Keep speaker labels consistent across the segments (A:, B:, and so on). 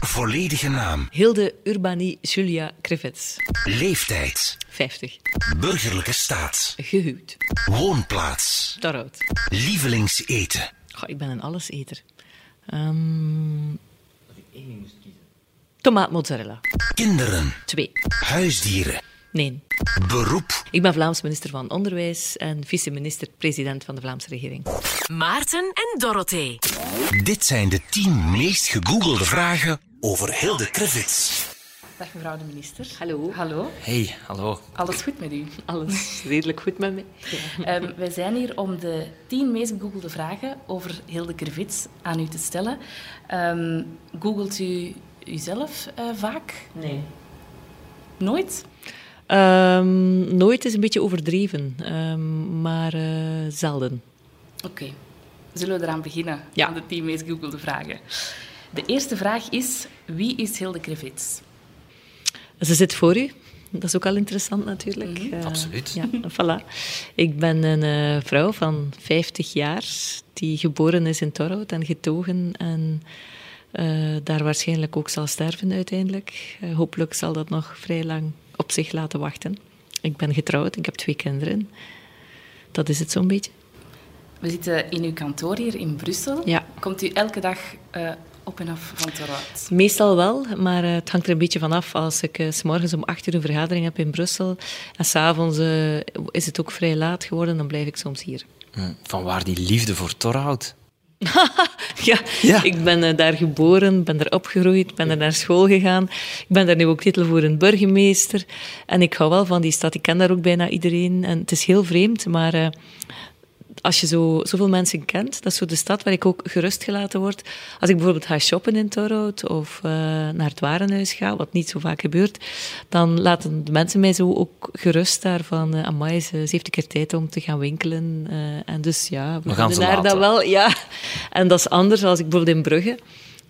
A: Volledige naam.
B: Hilde Urbani Julia Krevets.
A: Leeftijd.
B: 50.
A: Burgerlijke staat.
B: Gehuwd.
A: Woonplaats.
B: Daaroud.
A: Lievelingseten.
B: Goh, ik ben een alleseter. Ehm Tomaat mozzarella.
A: Kinderen.
B: Twee.
A: Huisdieren.
B: Nee.
A: Beroep.
B: Ik ben Vlaams minister van Onderwijs en vice-minister-president van de Vlaamse regering.
C: Maarten en Dorothee.
A: Dit zijn de tien meest gegoogelde vragen over Hilde Krevits.
D: Dag mevrouw de minister.
B: Hallo.
D: Hallo.
E: Hey, hallo.
D: Alles goed met u?
B: Alles redelijk goed met mij.
D: Ehm, wij zijn hier om de tien meest gegoogelde vragen over Hilde Krevits aan u te stellen. Ehm, googelt u uzelf eh, vaak?
B: Nee.
D: Nooit?
B: Ehm, nooit is een beetje overdreven, ehm, maar eh, zelden.
D: Oké. Zullen we eraan beginnen?
B: Ja.
D: Aan de tien meest gegoogelde vragen. De eerste vraag is, wie is Hilde Krevits?
B: Ze zit voor u. Dat is ook al interessant natuurlijk. Eh,
E: Absoluut.
B: Ja, voilà. Ik ben een eh, vrouw van 50 jaar die geboren is in Torhout en getogen en eh, daar waarschijnlijk ook zal sterven uiteindelijk. Hopelijk zal dat nog vrij lang op zich laten wachten. Ik ben getrouwd, ik heb twee kinderen. Dat is het zo'n beetje.
D: We zitten in uw kantoor hier in Brussel.
B: Ja.
D: Komt u elke dag eh, op en af van Torhout?
B: Meestal wel, maar eh, het hangt er een beetje van af. Als ik eh, s morgens om acht uur een vergadering heb in Brussel en s'avonds uh, is het ook vrij laat geworden, dan blijf ik soms hier.
E: Hm, Van waar die liefde voor Torhout?
B: ja,
E: Ja.
B: ik ben uh, daar geboren, ben daar opgegroeid, ben er naar school gegaan. Ik ben daar nu ook titel voor een burgemeester. En ik hou wel van die stad. Ik ken daar ook bijna iedereen. En het is heel vreemd, maar uh, als je zo, zoveel mensen kent, dat is zo de stad waar ik ook gerust gelaten word. Als ik bijvoorbeeld ga shoppen in Torhout of uh, naar het warenhuis ga, wat niet zo vaak gebeurt, dan laten de mensen mij zo ook gerust daar van, uh, amai, ze, heeft een keer tijd om te gaan winkelen. Uh, en dus ja,
E: we gaan ze
B: daar dat wel. Ja. En dat is anders als ik bijvoorbeeld in Brugge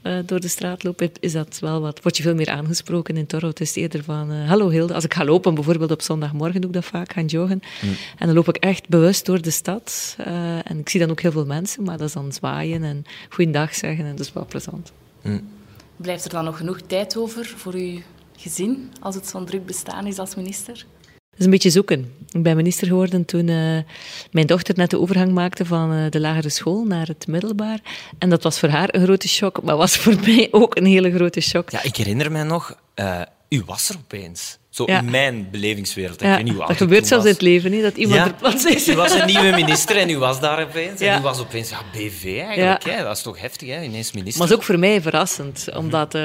B: uh, door de straat loop, is dat wel wat. Word je veel meer aangesproken in Torhout. Het is eerder van, uh, hallo Hilde. Als ik ga lopen, bijvoorbeeld op zondagmorgen doe ik dat vaak, gaan joggen. Mm. En dan loop ik echt bewust door de stad. Uh, en ik zie dan ook heel veel mensen, maar dat is dan zwaaien en goeiedag zeggen. En dat is wel plezant.
E: Mm.
D: Blijft er dan nog genoeg tijd over voor uw gezin, als het zo'n druk bestaan is als minister?
B: Is een beetje zoeken. Ik ben minister geworden toen uh, mijn dochter net de overgang maakte van uh, de lagere school naar het middelbaar. En dat was voor haar een grote shock, maar was voor mij ook een hele grote shock.
E: Ja, ik herinner mij nog, uh, u was er opeens. Zo ja. in mijn belevingswereld.
B: Ja,
E: ik
B: dat gebeurt zelfs in het leven, niet? dat iemand
E: ja,
B: er plots is.
E: U was een nieuwe minister en u was daar opeens. En u was opeens ja, BV eigenlijk. Hè? Dat is toch heftig, hè? ineens minister.
B: Maar ook voor mij verrassend, omdat...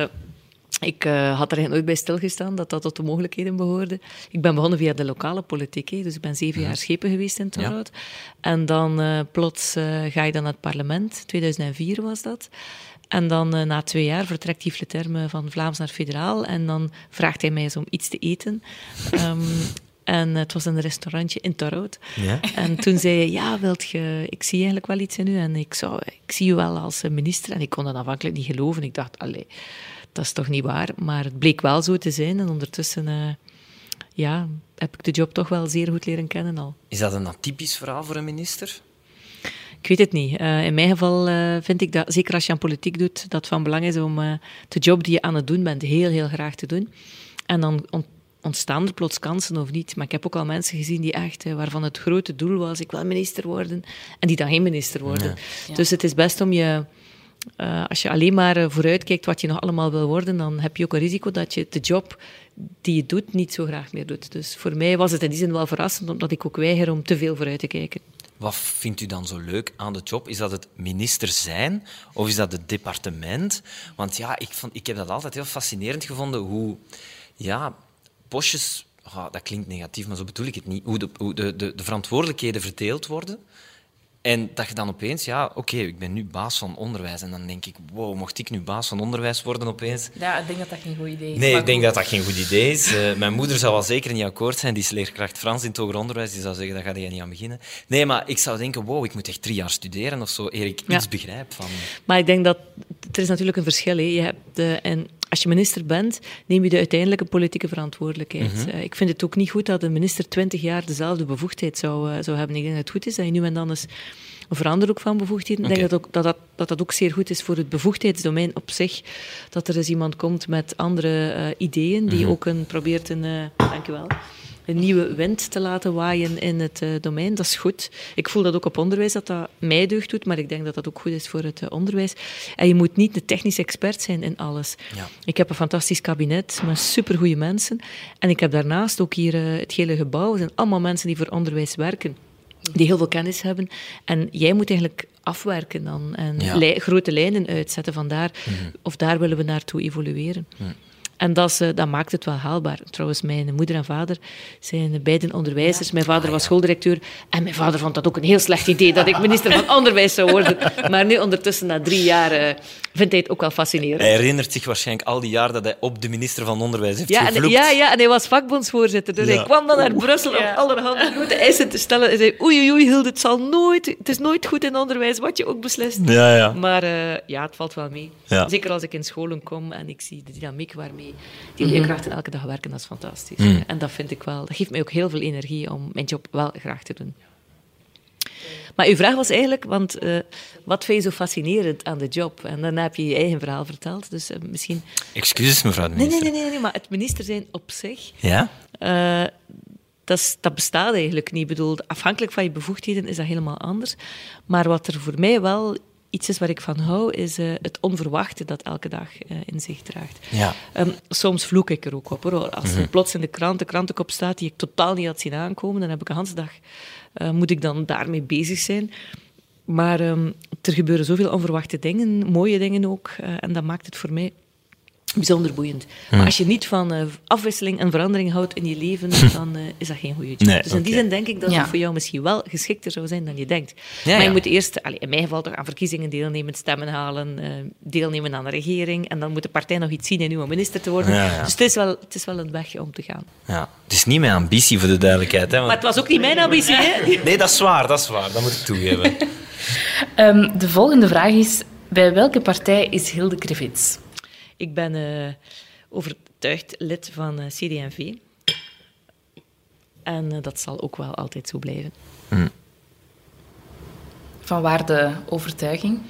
B: ik uh, had er nooit bij stilgestaan dat dat tot de mogelijkheden behoorde. Ik ben begonnen via de lokale politiek, hè, dus ik ben zeven jaar schepen geweest in Torhout. Ja. En dan uh, plots uh, ga je dan naar het parlement, 2004 was dat. En dan na twee jaar vertrekt Yves Leterme van Vlaams naar federaal en dan vraagt hij mij eens om iets te eten. Um, en het was een restaurantje in Torhout.
E: Ja?
B: En toen zei hij, ja, wilt je... Ik zie eigenlijk wel iets in u en ik, zou, ik zie u wel als minister. En ik kon dat aanvankelijk niet geloven. Ik dacht, allee, dat is toch niet waar? Maar het bleek wel zo te zijn. En ondertussen uh, ja, heb ik de job toch wel zeer goed leren kennen al.
E: Is dat een atypisch verhaal voor een minister?
B: Ik weet het niet. Uh, in mijn geval uh, vind ik dat, zeker als je aan politiek doet, dat van belang is om de job die je aan het doen bent heel, heel graag te doen. En dan ont ontstaan er plots kansen of niet. Maar ik heb ook al mensen gezien die echt, waarvan het grote doel was, ik wil minister worden, en die dan geen minister worden.
E: Ja.
B: Dus het is best om je... Uh, als je alleen maar uh, vooruitkijkt wat je nog allemaal wil worden, dan heb je ook een risico dat je de job die je doet niet zo graag meer doet. Dus voor mij was het in die zin wel verrassend, omdat ik ook weiger om te veel vooruit te kijken.
E: Wat vindt u dan zo leuk aan de job? Is dat het minister zijn of is dat het departement? Want ja, ik, vond, ik heb dat altijd heel fascinerend gevonden hoe ja, postjes, oh, dat klinkt negatief, maar zo bedoel ik het niet, hoe de, hoe de, de verantwoordelijkheden verdeeld worden. En dat je dan opeens, ja, oké, okay, ik ben nu baas van onderwijs. En dan denk ik, wow, mocht ik nu baas van onderwijs worden opeens?
D: Ja, ik denk dat dat geen goed idee is.
E: Nee, ik denk dat dat geen goed idee is. Uh, mijn moeder zou wel zeker niet akkoord zijn. Die is leerkracht Frans in het hoger onderwijs. Die zou zeggen, daar ga je niet aan beginnen. Nee, maar ik zou denken, wow, ik moet echt drie jaar studeren of zo, eer ik ja. iets begrijp van...
B: Maar ik denk dat... Er is natuurlijk een verschil. Hè. Je hebt de, en als je minister bent, neem je de uiteindelijke politieke verantwoordelijkheid. Mm -hmm. uh, ik vind het ook niet goed dat een minister twintig jaar dezelfde bevoegdheid zou, uh, zou hebben. Ik denk dat het goed is dat je nu en dan eens verander ook van bevoegdheden. Ik denk dat, ook, dat, dat, dat dat ook zeer goed is voor het bevoegdheidsdomein op zich. Dat er eens iemand komt met andere eh, ideeën, die ook een, probeert een... Uh, dank u wel een nieuwe wind te laten waaien in het uh, domein. Dat is goed. Ik voel dat ook op onderwijs, dat dat mij deugd doet, maar ik denk dat dat ook goed is voor het uh, onderwijs. En je moet niet de technische expert zijn in alles. Ja. Ik heb een fantastisch kabinet met supergoeie mensen. En ik heb daarnaast ook hier uh, het hele gebouw. Het zijn allemaal mensen die voor onderwijs werken die heel veel kennis hebben. En jij moet eigenlijk afwerken dan en ja. grote lijnen uitzetten vandaar. Mm -hmm. Of daar willen we naartoe evolueren. Mm. En dat, dat maakt het wel haalbaar. Trouwens, mijn moeder en vader zijn beiden onderwijzers. Mijn vader was schooldirecteur. En mijn vader vond dat ook een heel slecht idee dat ik minister van Onderwijs zou worden. Maar nu, ondertussen, na drie jaar, uh, vindt hij het ook wel fascinerend.
E: Hij herinnert zich waarschijnlijk al die jaren dat hij op de minister van Onderwijs heeft
B: ja,
E: gevloekt.
B: En, ja, ja, en hij was vakbondsvoorzitter. Dus ja. hij kwam dan naar Brussel om allerhande grote eisen te stellen. Hij zei, oei, oei, Hilde, het, zal nooit, het is nooit goed in onderwijs, wat je ook beslist.
E: Ja, ja.
B: Maar uh, ja, het valt wel mee. Zeker als ik in scholen kom en ik zie de dynamiek waarmee die leerkrachten elke dag werken, dat is fantastisch. Mm. En dat vind ik wel, dat geeft mij ook heel veel energie om mijn job wel graag te doen. Maar uw vraag was eigenlijk, want uh, wat vind je zo fascinerend aan de job? En dan heb je je eigen verhaal verteld, dus uh, misschien...
E: Excuses, mevrouw de
B: minister. Nee, nee, nee, nee, maar het minister zijn op zich...
E: Ja?
B: Uh, dat, dat, bestaat eigenlijk niet. Ik bedoel, afhankelijk van je bevoegdheden is dat helemaal anders. Maar wat er voor mij wel iets is waar ik van hou, is uh, het onverwachte dat elke dag uh, in zich draagt.
E: Ja.
B: Um, soms vloek ik er ook op. Hoor. Als er mm -hmm. plots in de krant een krantenkop staat die ik totaal niet had zien aankomen, dan heb ik een hele dag, uh, moet ik dan daarmee bezig zijn. Maar um, er gebeuren zoveel onverwachte dingen, mooie dingen ook, en dat maakt het voor mij bijzonder boeiend. Maar als je niet van uh, afwisseling en verandering houdt in je leven, dan uh, is dat geen goede job.
E: Nee,
B: dus in
E: okay.
B: die zin denk ik dat ja. het voor jou misschien wel geschikter zou zijn dan je denkt. Ja, maar je ja. moet eerst, allee, in mijn geval, toch aan verkiezingen deelnemen, stemmen halen, uh, deelnemen aan de regering. En dan moet de partij nog iets zien in nieuwe minister te worden. Dus het is, wel, het is wel een weg om te gaan.
E: Ja. Het is niet mijn ambitie, voor de duidelijkheid. Hè, want...
B: Maar het was ook niet mijn ambitie, hè?
E: Nee, dat is waar, dat is waar. Dat moet ik toegeven.
D: um, de volgende vraag is, bij welke partij is Hilde Krevits?
B: Ik ben uh, overtuigd lid van uh, CD&V. En uh, dat zal ook wel altijd zo blijven.
E: Mm.
D: Van waar de overtuiging?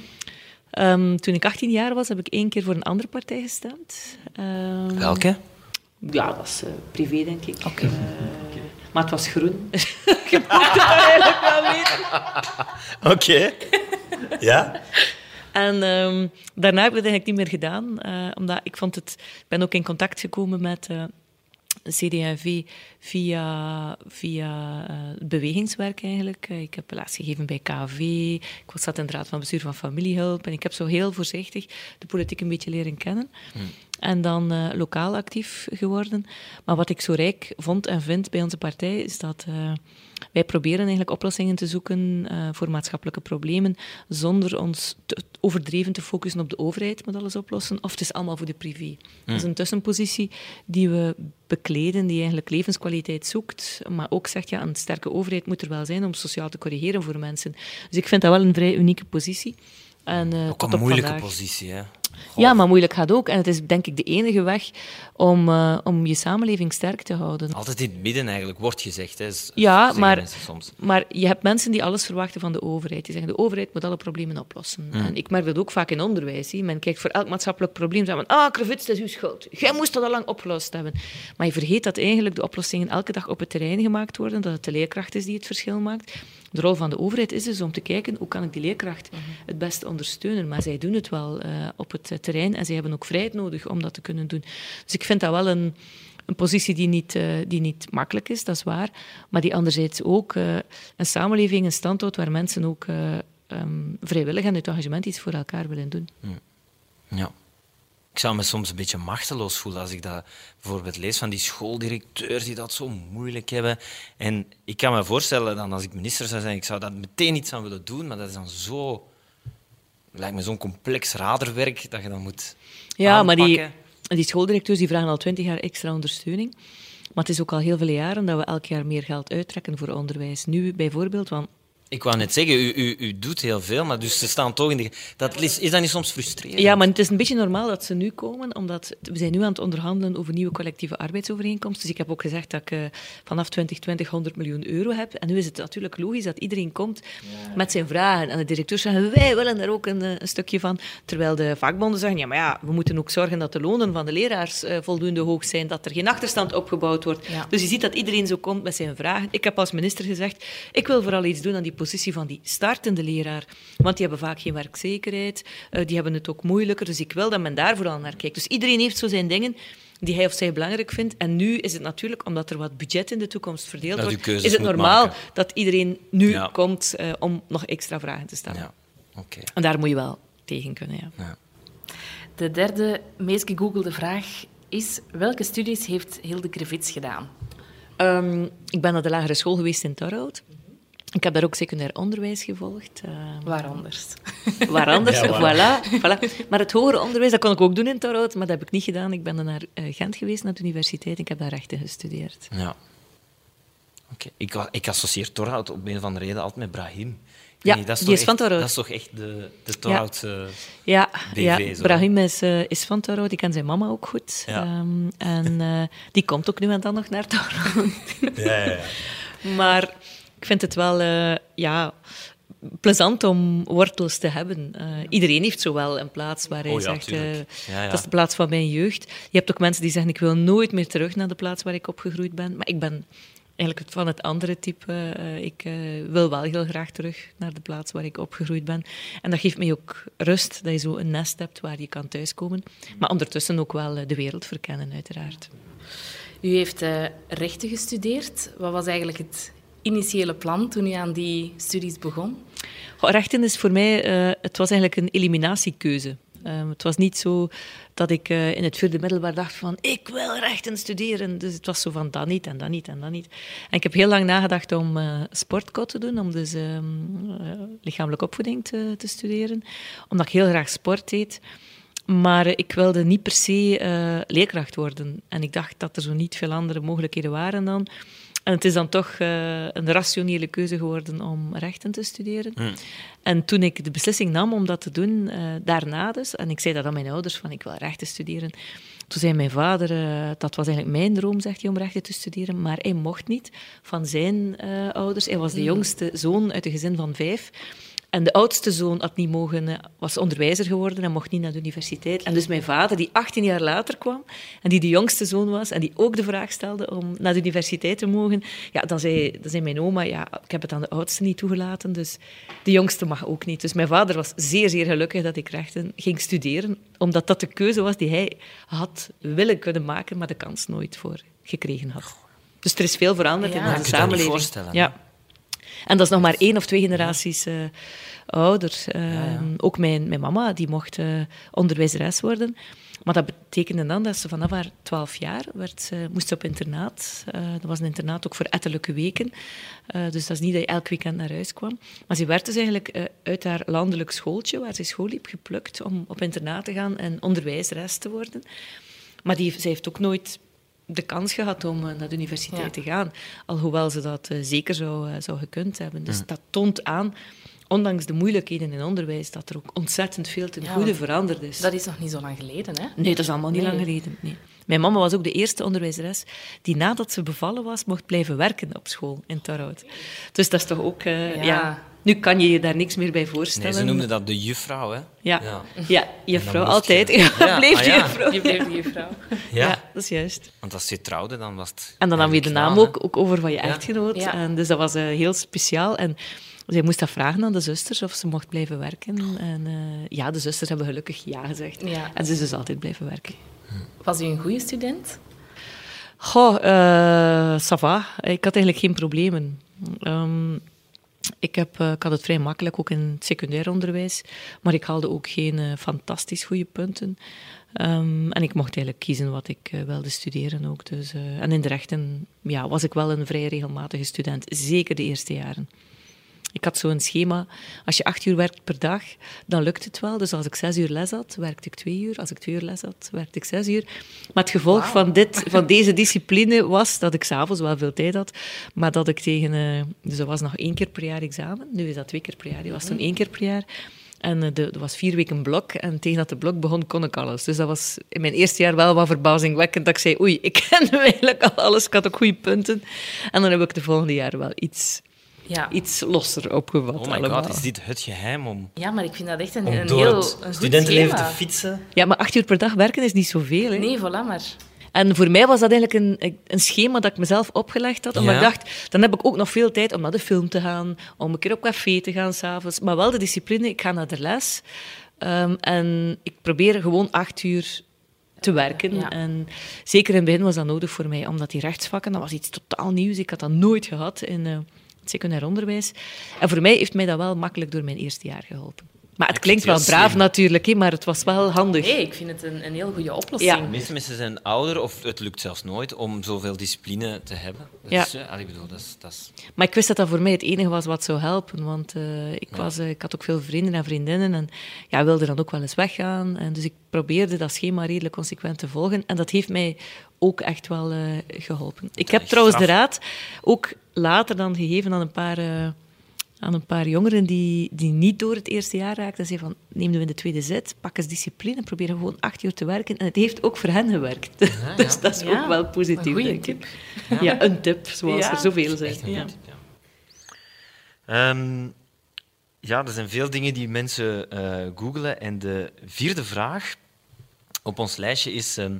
B: Um, toen ik 18 jaar was, heb ik één keer voor een andere partij gestemd. Um,
E: Welke?
B: Ja, dat was privé, denk ik.
E: Okay.
B: maar het was groen. Je moet het eigenlijk wel weten.
E: Oké. Ja?
B: En um, daarna heb ik het eigenlijk niet meer gedaan, uh, omdat ik vond het... Ik ben ook in contact gekomen met uh, CD&V via, via uh, bewegingswerk eigenlijk. ik heb les gegeven bij KV, ik zat in de raad van bestuur van familiehulp en ik heb zo heel voorzichtig de politiek een beetje leren kennen. Hmm. En dan uh, lokaal actief geworden. Maar wat ik zo rijk vond en vind bij onze partij, is dat uh, wij proberen eigenlijk oplossingen te zoeken uh, voor maatschappelijke problemen, zonder ons te, overdreven te focussen op de overheid met alles oplossen, of het is allemaal voor de privé. Dat is een tussenpositie die we bekleden, die eigenlijk levenskwaliteit zoekt, maar ook zegt, ja, een sterke overheid moet er wel zijn om sociaal te corrigeren voor mensen. Dus ik vind dat wel een vrij unieke positie. En, uh,
E: ook een moeilijke vandaag. positie, hè?
B: Ja, maar moeilijk gaat ook. En het is denk ik de enige weg om, uh, om je samenleving sterk te houden.
E: Altijd in het midden eigenlijk, wordt gezegd. Hè.
B: Ja, maar, maar je hebt mensen die alles verwachten van de overheid. Die zeggen, de overheid moet alle problemen oplossen. Mm. En ik merk dat ook vaak in onderwijs. He. Men kijkt voor elk maatschappelijk probleem. Ah, Krevits, dat is uw schuld. Jij moest dat al lang opgelost hebben. Maar je vergeet dat eigenlijk de oplossingen elke dag op het terrein gemaakt worden. Dat het de leerkracht is die het verschil maakt. De rol van de overheid is dus om te kijken hoe kan ik die leerkracht mm -hmm. het beste ondersteunen. Maar zij doen het wel uh, op het terrein en zij hebben ook vrijheid nodig om dat te kunnen doen. Dus ik vind dat wel een, een positie die niet, uh, die niet makkelijk is, dat is waar. Maar die anderzijds ook uh, een samenleving in stand houdt waar mensen ook um, vrijwillig en uit engagement iets voor elkaar willen doen.
E: Ja. Ik zou me soms een beetje machteloos voelen als ik dat bijvoorbeeld lees van die schooldirecteurs die dat zo moeilijk hebben. En ik kan me voorstellen dat als ik minister zou zijn, ik zou daar meteen iets aan willen doen, maar dat is dan zo... lijkt me zo'n complex raderwerk dat je dan moet
B: Ja,
E: aanpakken.
B: maar die, die schooldirecteurs die vragen al twintig jaar extra ondersteuning. Maar het is ook al heel veel jaren dat we elk jaar meer geld uittrekken voor onderwijs. Nu bijvoorbeeld, want
E: Ik wou net zeggen, u, u, u doet heel veel, maar dus ze staan toch in de... Dat is, is dat niet soms frustrerend?
B: Ja, maar het is een beetje normaal dat ze nu komen, omdat we zijn nu aan het onderhandelen over nieuwe collectieve arbeidsovereenkomsten. Dus ik heb ook gezegd dat ik uh, vanaf 2020 100 miljoen euro heb. En nu is het natuurlijk logisch dat iedereen komt met zijn vragen. En de directeurs zeggen, wij willen daar ook een, eh, een, stukje van. Terwijl de vakbonden zeggen, ja, maar ja, we moeten ook zorgen dat de lonen van de leraars uh, voldoende hoog zijn, dat er geen achterstand opgebouwd wordt. Ja. Dus je ziet dat iedereen zo komt met zijn vragen. Ik heb als minister gezegd, ik wil vooral iets doen aan die positie van die startende leraar. Want die hebben vaak geen werkzekerheid, uh, die hebben het ook moeilijker. Dus ik wil dat men daar vooral naar kijkt. Dus iedereen heeft zo zijn dingen die hij of zij belangrijk vindt. En nu is het natuurlijk, omdat er wat budget in de toekomst verdeeld wordt, is het normaal
E: maken.
B: dat iedereen nu ja. komt uh, om nog extra vragen te stellen.
E: Ja. Okay.
B: En daar moet je wel tegen kunnen. Ja.
E: ja.
D: De derde meest gegoogelde vraag is: welke studies heeft Hilde Grevits gedaan?
B: Um, ik ben naar de lagere school geweest in Torhout. Ik heb daar ook secundair onderwijs gevolgd. Uh,
D: waar anders?
B: Waar anders, ja, voilà, voilà. Maar het hoger onderwijs, dat kon ik ook doen in Torhout, maar dat heb ik niet gedaan. Ik ben dan naar uh, Gent geweest, naar de universiteit, en ik heb daar rechten gestudeerd.
E: Ja. Oké. Okay. Ik, ik associeer Torhout op een of andere reden altijd met Brahim.
B: Ja,
E: nee, dat is
B: die is
E: echt,
B: van Torhout.
E: Dat is toch echt de, de Torhoutse
B: ja.
E: BV,
B: ja,
E: zo.
B: Brahim is, uh, is van Torhout. Die kent zijn mama ook goed.
E: Ja.
B: Um, en uh, die komt ook nu en dan nog naar Torhout.
E: ja, ja, ja.
B: Maar ik vind het wel uh, ja, plezant om wortels te hebben. Uh, iedereen heeft zo wel een plaats waar hij
E: oh, ja,
B: zegt... Uh,
E: ja, ja.
B: Dat is de plaats van mijn jeugd. Je hebt ook mensen die zeggen, ik wil nooit meer terug naar de plaats waar ik opgegroeid ben. Maar ik ben eigenlijk van het andere type. Uh, ik wil wel heel graag terug naar de plaats waar ik opgegroeid ben. En dat geeft mij ook rust, dat je zo een nest hebt waar je kan thuiskomen. Maar ondertussen ook wel de wereld verkennen, uiteraard.
D: U heeft rechten gestudeerd. Wat was eigenlijk het initiële plan toen u aan die studies begon?
B: Rechten is voor mij, uh, het was eigenlijk een eliminatiekeuze. Um, het was niet zo dat ik uh, in het vierde middelbaar dacht van ik wil rechten studeren. Dus het was zo van dat niet en dat niet en dat niet. En ik heb heel lang nagedacht om uh, te doen, om dus um, lichamelijke opvoeding te, te, studeren. Omdat ik heel graag sport deed. Maar ik wilde niet per se leerkracht worden. En ik dacht dat er zo niet veel andere mogelijkheden waren dan. En het is dan toch uh, een rationele keuze geworden om rechten te studeren.
E: Mm.
B: En toen ik de beslissing nam om dat te doen, uh, daarna dus, en ik zei dat aan mijn ouders, van ik wil rechten studeren, toen zei mijn vader, uh, dat was eigenlijk mijn droom, zegt hij, om rechten te studeren, maar hij mocht niet van zijn ouders. Hij was de jongste zoon uit een gezin van vijf. En de oudste zoon had niet mogen, was onderwijzer geworden en mocht niet naar de universiteit. En dus mijn vader, die 18 jaar later kwam en die de jongste zoon was en die ook de vraag stelde om naar de universiteit te mogen, ja, dan zei, dan zei mijn oma, ja, ik heb het aan de oudste niet toegelaten, dus de jongste mag ook niet. Dus mijn vader was zeer, zeer gelukkig dat ik rechten ging studeren, omdat dat de keuze was die hij had willen kunnen maken, maar de kans nooit voor gekregen had. Dus er is veel veranderd
D: Ja.
B: in onze
E: niet
B: samenleving.
E: voorstellen.
B: Ja. En dat is nog maar één of twee generaties uh, ouder. Uh,
E: ja.
B: Ook mijn, mijn mama, die mocht uh, onderwijzeres worden. Maar dat betekende dan dat ze vanaf haar twaalf jaar werd, ze, moest ze op internaat. Uh, dat was een internaat ook voor ettelijke weken. Uh, dus dat is niet dat je elk weekend naar huis kwam. Maar ze werd dus eigenlijk uh, uit haar landelijk schooltje, waar ze school liep, geplukt om op internaat te gaan en onderwijzeres te worden. Maar die, zij heeft ook nooit de kans gehad om uh, naar de universiteit
D: Ja.
B: te gaan. Alhoewel ze dat uh, zeker zou, uh, zou gekund hebben. Dus dat toont aan, ondanks de moeilijkheden in onderwijs, dat er ook ontzettend veel ten
D: Ja,
B: goede veranderd is.
D: Dat is nog niet zo lang geleden, hè?
B: Nee, dat is allemaal niet
D: Nee.
B: lang geleden. Nee. Mijn mama was ook de eerste onderwijzeres die nadat ze bevallen was, mocht blijven werken op school in Torhout. Dus dat is toch ook... eh,
D: Ja.
B: ja. Nu kan je je daar niks meer bij
E: Nee,
B: voorstellen.
E: ze noemden dat de juffrouw, hè?
B: Ja,
E: Ja.
B: ja. juffrouw,
E: moest je-
B: altijd. Ja,
E: Ja,
B: bleef
E: ah, ja.
B: juffrouw.
D: Je bleef die juffrouw.
B: Ja.
E: Ja.
B: dat is juist.
E: Want als je trouwde, dan was het...
B: En dan nam je de naam ook, ook over van je
E: Ja.
B: echtgenoot.
D: Ja.
B: En dus dat was eh, heel speciaal. En zij moest dat vragen aan de zusters of ze mocht blijven werken. En eh, ja, de zusters hebben gelukkig ja gezegd.
D: Ja.
B: En ze is dus altijd blijven werken.
D: Was u een goede student?
B: Goh, eh ça va. Ik had eigenlijk geen problemen. Ehm, ik, heb, eh, had het vrij makkelijk, ook in het secundair onderwijs. Maar ik haalde ook geen eh, fantastisch goede punten. Ehm, en ik mocht eigenlijk kiezen wat ik eh, wilde studeren ook. Dus, en in de rechten ja, was ik wel een vrij regelmatige student. Zeker de eerste jaren. Ik had zo'n schema. Als je acht uur werkt per dag, dan lukt het wel. Dus als ik zes uur les had, werkte ik twee uur. Als ik twee uur les had, werkte ik zes uur. Maar het gevolg van, dit, van deze discipline was dat ik s'avonds wel veel tijd had, maar dat ik tegen... eh, dus dat was nog één keer per jaar examen. Nu is dat twee keer per jaar. Die was toen één keer per jaar. En eh, de, dat was vier weken blok. En tegen dat de blok begon, kon ik alles. Dus dat was in mijn eerste jaar wel wat verbazingwekkend. Dat ik zei, oei, ik ken eigenlijk al alles. Ik had ook goede punten. En dan heb ik de volgende jaar wel iets,
D: Ja.
B: iets losser opgevat.
E: Oh my
B: allemaal.
E: god, is dit het geheim om,
D: ja, maar ik vind dat echt een, een
E: door
D: heel
E: het
D: een goed
E: studentenleven te
D: schema.
E: fietsen?
B: Ja, maar acht uur per dag werken is niet zoveel. Hè?
D: Nee, voilà maar.
B: En voor mij was dat eigenlijk een, een schema dat ik mezelf opgelegd had. Omdat
E: Ja.
B: ik dacht, dan heb ik ook nog veel tijd om naar de film te gaan, om een keer op café te gaan s'avonds. Maar wel de discipline, ik ga naar de les. Ehm, en ik probeer gewoon acht uur te werken.
D: Ja.
B: En zeker in het begin was dat nodig voor mij, omdat die rechtsvakken, dat was iets totaal nieuws. Ik had dat nooit gehad in eh, het secundair onderwijs. En voor mij heeft mij dat wel makkelijk door mijn eerste jaar geholpen. Maar het
E: Ik
B: klinkt wel braaf
E: slim.
B: natuurlijk, hè, maar het was wel handig.
D: Nee, ik vind het een, een heel goede oplossing.
B: Ja.
E: De meeste mensen zijn ouder, of het lukt zelfs nooit, om zoveel discipline te hebben.
B: Ja.
E: Dus, eh, allee, ik bedoel, dat is, dat is...
B: Maar ik wist dat dat voor mij het enige was wat zou helpen. Want eh, ik, was, eh, ik had ook veel vrienden en vriendinnen. En ja, wilde dan ook wel eens weggaan. En dus ik probeerde dat schema redelijk consequent te volgen. En dat heeft mij ook echt wel eh, geholpen. Ik heb trouwens de raad ook later dan gegeven aan een paar... aan een paar jongeren die, die niet door het eerste jaar raakten. En zei van, neem nu in de tweede zet, pak eens discipline, probeer gewoon acht uur te werken. En het heeft ook voor hen gewerkt. dus dat is
D: Ja,
B: ook wel
D: een
B: positief,
D: goeie
B: denk
D: tip.
B: ik. Ja, een tip, zoals
D: Ja.
B: er zoveel zijn.
E: Een
B: Ja.
E: Ehm, ja, er zijn veel dingen die mensen eh googelen. En de vierde vraag op ons lijstje is... ehm,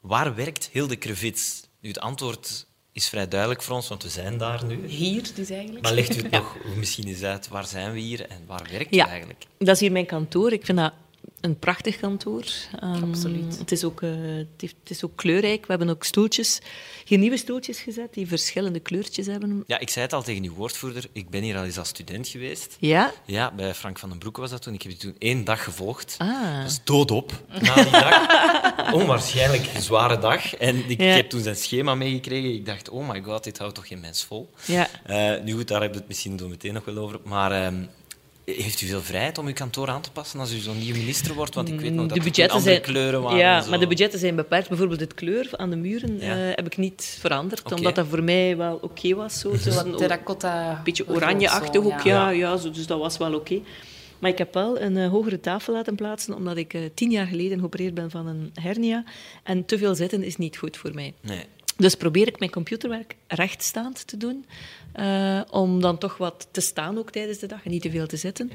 E: waar werkt Hilde Krevits? Nu, het antwoord is vrij duidelijk voor ons, want we zijn daar nu.
D: Hier dus eigenlijk.
E: Maar legt u het nog misschien eens uit, waar zijn we hier en waar werkt u
B: Ja.
E: eigenlijk?
B: Dat is hier mijn kantoor. Ik vind dat een prachtig kantoor. Ehm,
D: Absoluut.
B: Het is, ook, eh, het, heeft- het is ook kleurrijk. We hebben ook stoeltjes, hier nieuwe stoeltjes gezet die verschillende kleurtjes hebben.
E: Ja, ik zei het al tegen uw woordvoerder, ik ben hier al eens als student geweest.
B: Ja?
E: Ja, bij Frank van den Broek was dat toen. Ik heb die toen één dag gevolgd.
B: Ah.
E: Dat is doodop na die dag. Onwaarschijnlijk zware dag. En ik
B: Ja.
E: heb toen zijn schema meegekregen. Ik dacht, oh my god, dit houdt toch geen mens vol.
B: Ja.
E: Eh, nu goed, daar hebben we het misschien zo meteen nog wel over. Maar ehm, heeft u veel vrijheid om uw kantoor aan te passen als u zo'n nieuwe minister wordt? Want ik weet nog dat
B: de
E: er
B: budgetten zijn,
E: kleuren waren.
B: Ja,
E: en zo.
B: maar de budgetten zijn beperkt. Bijvoorbeeld het kleur aan de muren
E: Ja.
B: eh, heb ik niet veranderd, omdat dat voor mij wel oké was. Zo. Zo een
D: Terracotta.
B: een beetje oranjeachtig
D: zo,
B: ook, ja. ja. zo, dus dat was wel oké. Maar ik heb wel een eh, hogere tafel laten plaatsen, omdat ik eh, tien jaar geleden geopereerd ben van een hernia. En te veel zitten is niet goed voor mij.
E: Nee.
B: Dus probeer ik mijn computerwerk rechtstaand te doen, eh, om dan toch wat te staan ook tijdens de dag en niet te veel te zitten.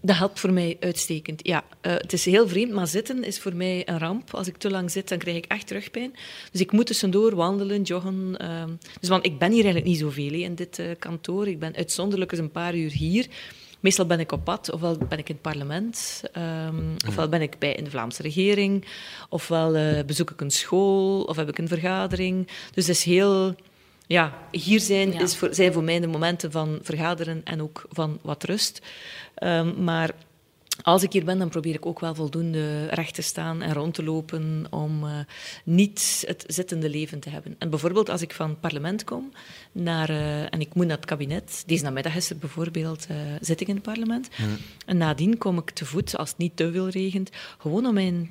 B: Dat helpt voor mij uitstekend. Ja, eh, het is heel vreemd, maar zitten is voor mij een ramp. Als ik te lang zit, dan krijg ik echt terugpijn. Dus ik moet tussendoor wandelen, joggen. ehm. dus want ik ben hier eigenlijk niet zoveel in dit eh, kantoor. Ik ben uitzonderlijk eens een paar uur hier. Meestal ben ik op pad, ofwel ben ik in het parlement, ehm, ofwel ben ik bij in de Vlaamse regering, ofwel bezoek ik een school, of heb ik een vergadering. Dus het is heel... Ja, hier zijn,
D: Ja.
B: is voor, zijn voor mij de momenten van vergaderen en ook van wat rust. Ehm, maar als ik hier ben, dan probeer ik ook wel voldoende recht te staan en rond te lopen om eh, niet het zittende leven te hebben. En bijvoorbeeld als ik van het parlement kom naar, eh, en ik moet naar het kabinet, deze namiddag is er bijvoorbeeld eh, zitting in het parlement, en nadien kom ik te voet, als het niet te veel regent, gewoon om mijn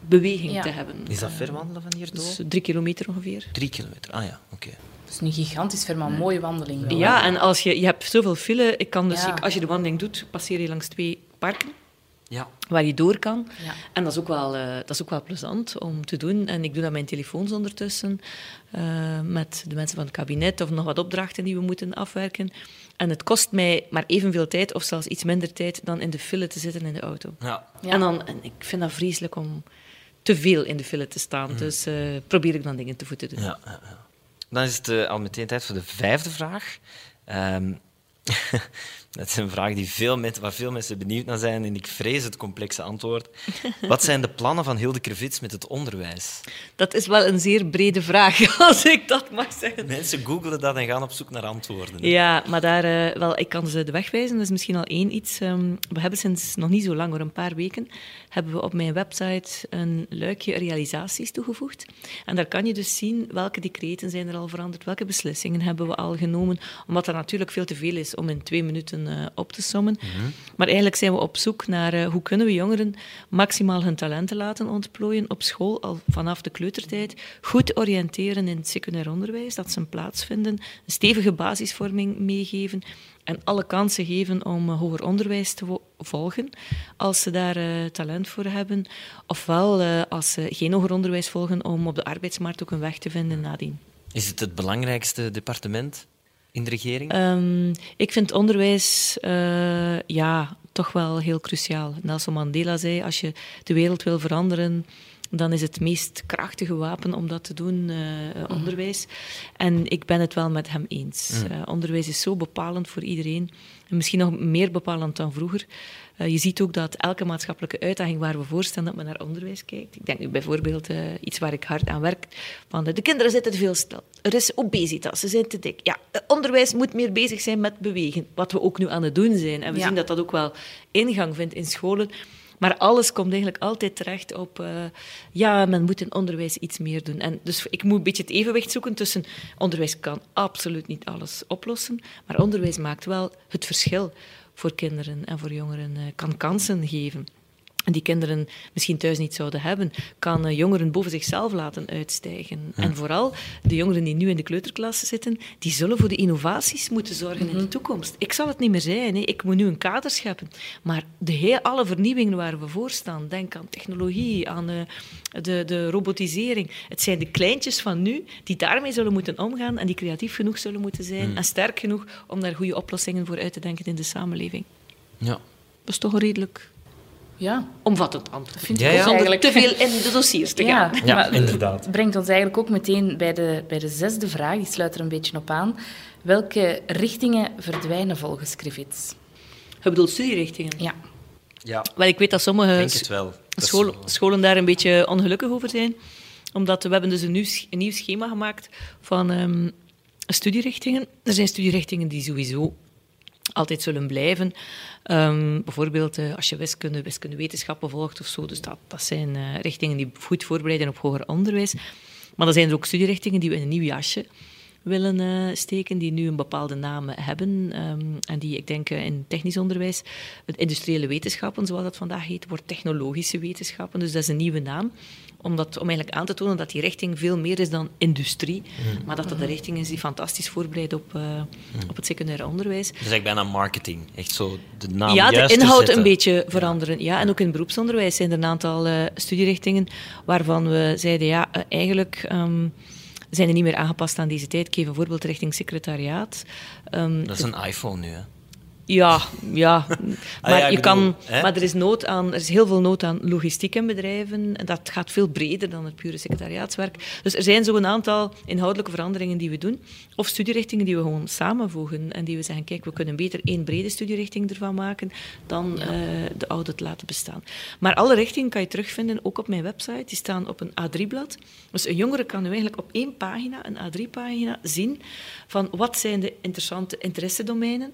B: beweging
D: Ja.
B: te hebben.
E: Is dat ver wandelen van hier
B: Dus
E: door?
B: drie kilometer ongeveer.
E: Drie kilometer. Ah ja, oké.
D: Is nu gigantisch ver, maar een mooie wandeling. wel,
B: Ja, en als je, je hebt zoveel file, ik kan dus,
D: Ja.
B: ik- als je de wandeling doet, passeer je langs twee parken.
E: Ja.
B: waar je door kan.
D: Ja.
B: En dat is, ook wel, eh, dat is ook wel plezant om te doen. En ik doe dat met mijn telefoons ondertussen, eh, met de mensen van het kabinet of nog wat opdrachten die we moeten afwerken. En het kost mij maar evenveel tijd, of zelfs iets minder tijd, dan in de file te zitten in de auto.
E: Ja.
D: Ja.
B: En, dan, en ik vind dat vreselijk om te veel in de file te staan. Dus eh, probeer ik dan dingen te voeten te doen.
E: Ja, ja, ja. Dan is het eh, al meteen tijd voor de vijfde vraag. Ehm, Dat is een vraag die veel mensen, waar veel mensen benieuwd naar zijn en ik vrees het complexe antwoord. Wat zijn de plannen van Hilde Krevits met het onderwijs?
B: Dat is wel een zeer brede vraag, als ik dat mag zeggen.
E: Mensen googelen dat en gaan op zoek naar antwoorden. hè.
B: Ja, maar daar, eh, wel, ik kan ze de weg wijzen. Dat is misschien al één iets. Ehm, we hebben sinds nog niet zo lang, hoor, een paar weken, hebben we op mijn website een luikje realisaties toegevoegd. En daar kan je dus zien welke decreten zijn er al veranderd, welke beslissingen hebben we al genomen, omdat er natuurlijk veel te veel is om in twee minuten eh, op te sommen. Maar eigenlijk zijn we op zoek naar eh, hoe kunnen we jongeren maximaal hun talenten laten ontplooien op school, al vanaf de kleutertijd, goed oriënteren in het secundair onderwijs, dat ze een plaats vinden, een stevige basisvorming meegeven en alle kansen geven om eh, hoger onderwijs te volgen als ze daar talent voor hebben. Ofwel, als ze geen hoger onderwijs volgen, om op de arbeidsmarkt ook een weg te vinden nadien.
E: Is het het belangrijkste departement in de regering?
B: Ehm, ik vind onderwijs eh, ja, toch wel heel cruciaal. Nelson Mandela zei, als je de wereld wil veranderen, dan is het meest krachtige wapen om dat te doen eh, onderwijs. En ik ben het wel met hem eens. Eh, onderwijs is zo bepalend voor iedereen. En misschien nog meer bepalend dan vroeger. Eh, je ziet ook dat elke maatschappelijke uitdaging waar we voor staan, dat men naar onderwijs kijkt. Ik denk nu bijvoorbeeld uh, iets waar ik hard aan werk. Van de, de kinderen zitten te veel stil. Er is obesitas, ze zijn te dik. Ja, onderwijs moet meer bezig zijn met bewegen. Wat we ook nu aan het doen zijn. En we
D: Ja.
B: zien dat dat ook wel ingang vindt in scholen. Maar alles komt eigenlijk altijd terecht op... Uh, ja, men moet in onderwijs iets meer doen. En dus ik moet een beetje het evenwicht zoeken tussen... Onderwijs kan absoluut niet alles oplossen. Maar onderwijs maakt wel het verschil voor kinderen en voor jongeren. Uh, kan kansen geven. En die kinderen misschien thuis niet zouden hebben, kan uh, jongeren boven zichzelf laten uitstijgen. Ja. En vooral de jongeren die nu in de kleuterklas zitten, die zullen voor de innovaties moeten zorgen mm -hmm. in de toekomst. Ik zal het niet meer zijn, hè. ik moet nu een kader scheppen. Maar de heel, alle vernieuwingen waar we voor staan, denk aan technologie, aan uh, de, de robotisering. Het zijn de kleintjes van nu die daarmee zullen moeten omgaan en die creatief genoeg zullen moeten zijn mm. en sterk genoeg om daar goede oplossingen voor uit te denken in de samenleving.
E: Ja.
B: Dat is toch redelijk
D: ja.
B: omvattend antwoord.
D: Vind
E: ja,
D: ik
E: ja.
B: Zonder te veel in de dossiers te gaan.
D: Ja,
E: Ja,
D: maar
E: inderdaad.
D: Het brengt ons eigenlijk ook meteen bij de, bij de zesde vraag, die sluit er een beetje op aan. Welke richtingen verdwijnen volgens Krivits?
B: Je bedoelt studierichtingen?
D: Ja.
E: Ja,
B: Wel, ik weet dat sommige
E: denk het wel. Dat
B: scholen daar een beetje ongelukkig over zijn. Omdat we hebben dus een nieuw, een nieuw schema gemaakt van um, studierichtingen. Er zijn studierichtingen die sowieso altijd zullen blijven. Um, bijvoorbeeld uh, als je wiskunde, wiskundewetenschappen volgt of zo. Dus dat, dat zijn uh, richtingen die goed voorbereiden op hoger onderwijs. Maar er zijn er ook studierichtingen die we in een nieuw jasje willen uh, steken, die nu een bepaalde naam hebben. Um, en die, ik denk, in technisch onderwijs, industriële wetenschappen, zoals dat vandaag heet, wordt technologische wetenschappen. Dus dat is een nieuwe naam. Om, dat, om eigenlijk aan te tonen dat die richting veel meer is dan industrie, mm. maar dat dat een richting is die fantastisch voorbereidt op, uh, mm. op het secundair onderwijs.
E: Dus eigenlijk bijna marketing, echt zo de naam
B: Ja, de inhoud een beetje veranderen. Ja. ja. en ook in beroepsonderwijs zijn er een aantal uh, studierichtingen waarvan we zeiden, ja, uh, eigenlijk... Um, zijn er niet meer aangepast aan deze tijd. Ik geef een voorbeeld richting secretariaat.
E: Um, dat is een iPhone nu, hè?
B: Ja, ja. Maar,
E: ah, ja,
B: je
E: bedoel,
B: kan,
E: hè?
B: maar er, is nood aan, er is heel veel nood aan logistiek in bedrijven. En dat gaat veel breder dan het pure secretariaatswerk. Dus er zijn zo een aantal inhoudelijke veranderingen die we doen. Of studierichtingen die we gewoon samenvoegen. En die we zeggen, kijk, we kunnen beter één brede studierichting ervan maken dan ja. uh, de oude te laten bestaan. Maar alle richtingen kan je terugvinden, ook op mijn website. Die staan op een A3-blad. Dus een jongere kan nu eigenlijk op één pagina, een A3-pagina, zien van wat zijn de interessante interessedomeinen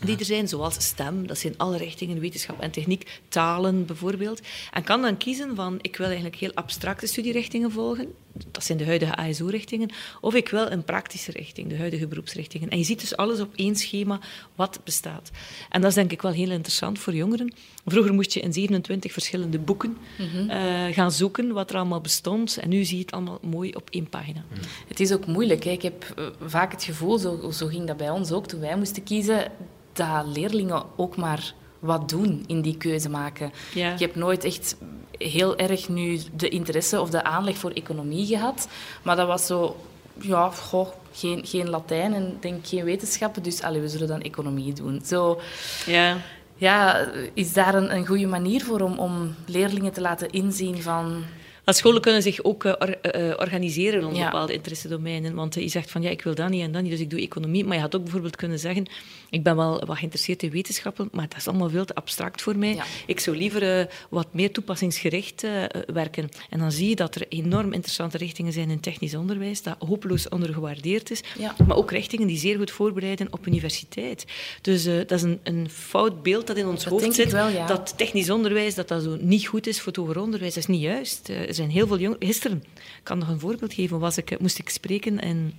B: die er zijn, zoals STEM, dat zijn alle richtingen, wetenschap en techniek, talen bijvoorbeeld. En kan dan kiezen van, ik wil eigenlijk heel abstracte studierichtingen volgen, dat zijn de huidige ASO-richtingen, of ik wil een praktische richting, de huidige beroepsrichtingen. En je ziet dus alles op één schema wat bestaat. En dat is denk ik wel heel interessant voor jongeren. Vroeger moest je in 27 verschillende boeken mm -hmm. uh, gaan zoeken wat er allemaal bestond, en nu zie je het allemaal mooi op één pagina.
D: Mm. Het is ook moeilijk. Hè. Ik heb uh, vaak het gevoel, zo, zo ging dat bij ons ook, toen wij moesten kiezen, dat leerlingen ook maar wat doen in die keuze maken.
B: Ja.
D: Ik heb nooit echt heel erg nu de interesse of de aanleg voor economie gehad, maar dat was zo, ja, goh, geen, geen Latijn en denk geen wetenschappen, dus allee, we zullen dan economie doen. Zo,
B: ja.
D: Ja, is daar een, een goede manier voor om, om leerlingen te laten inzien van...
B: Als scholen kunnen zich ook uh, or, uh, organiseren rond
D: Ja.
B: bepaalde interessedomeinen. Want je zegt van ja, ik wil dat niet en dat niet, dus ik doe economie. Maar je had ook bijvoorbeeld kunnen zeggen, ik ben wel wat geïnteresseerd in wetenschappen, maar dat is allemaal veel te abstract voor mij.
D: Ja.
B: Ik zou liever wat meer toepassingsgericht werken. En dan zie je dat er enorm interessante richtingen zijn in technisch onderwijs, dat hopeloos ondergewaardeerd is.
D: Ja.
B: Maar ook richtingen die zeer goed voorbereiden op universiteit. Dus dat is een, een fout beeld dat in ons
D: Dat
B: hoofd zit.
D: wel.
B: Dat technisch onderwijs dat dat zo niet goed is voor het hoger onderwijs. Dat is niet juist. Zijn heel veel jongeren... Gisteren, ik kan nog een voorbeeld geven, was ik, moest ik spreken in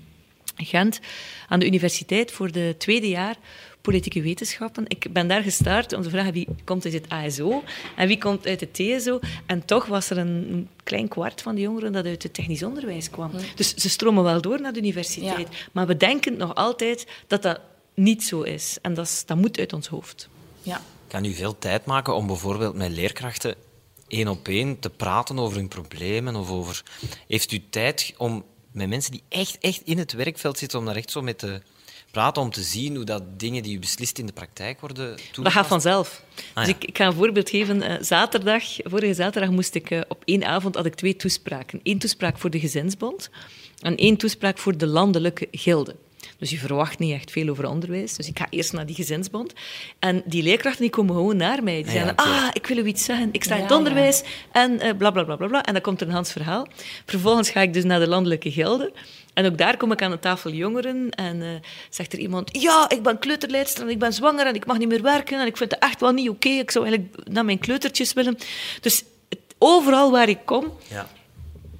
B: Gent aan de universiteit voor de tweede jaar politieke wetenschappen. Ik ben daar gestart om te vragen wie komt uit het ASO en wie komt uit het TSO. En toch was er een klein kwart van de jongeren dat uit het technisch onderwijs kwam.
D: Hm.
B: Dus ze stromen wel door naar de universiteit. Ja. Maar we denken nog altijd dat dat niet zo is. En dat, is, dat moet uit ons hoofd.
D: Ja.
E: Kan u veel tijd maken om bijvoorbeeld met leerkrachten één op één te praten over hun problemen? Of over... Heeft u tijd om met mensen die echt, echt in het werkveld zitten, om daar echt zo mee te praten, om te zien hoe dat dingen die u beslist in de praktijk worden toegepast?
B: Dat gaat vanzelf.
E: Ah,
B: dus
E: ja.
B: ik, ik, ga een voorbeeld geven. Uh, zaterdag, vorige zaterdag moest ik uh, op één avond had ik twee toespraken. Eén toespraak voor de Gezinsbond en één toespraak voor de landelijke gilde. Dus je verwacht niet echt veel over onderwijs. Dus ik ga eerst naar die gezinsbond. En die leerkrachten die komen gewoon naar mij. Die
E: ja,
B: zeggen, ah, ik wil u iets zeggen. Ik sta in het onderwijs.
D: ja.
B: En uh, bla, bla, bla, bla, bla. En dan komt er een Hans verhaal. Vervolgens ga ik dus naar de landelijke gilde. En ook daar kom ik aan de tafel jongeren en uh, zegt er iemand... Ja, ik ben kleuterleidster en ik ben zwanger en ik mag niet meer werken. En ik vind het echt wel niet oké. Okay. Ik zou eigenlijk naar mijn kleutertjes willen. Dus het, overal waar ik kom...
E: Ja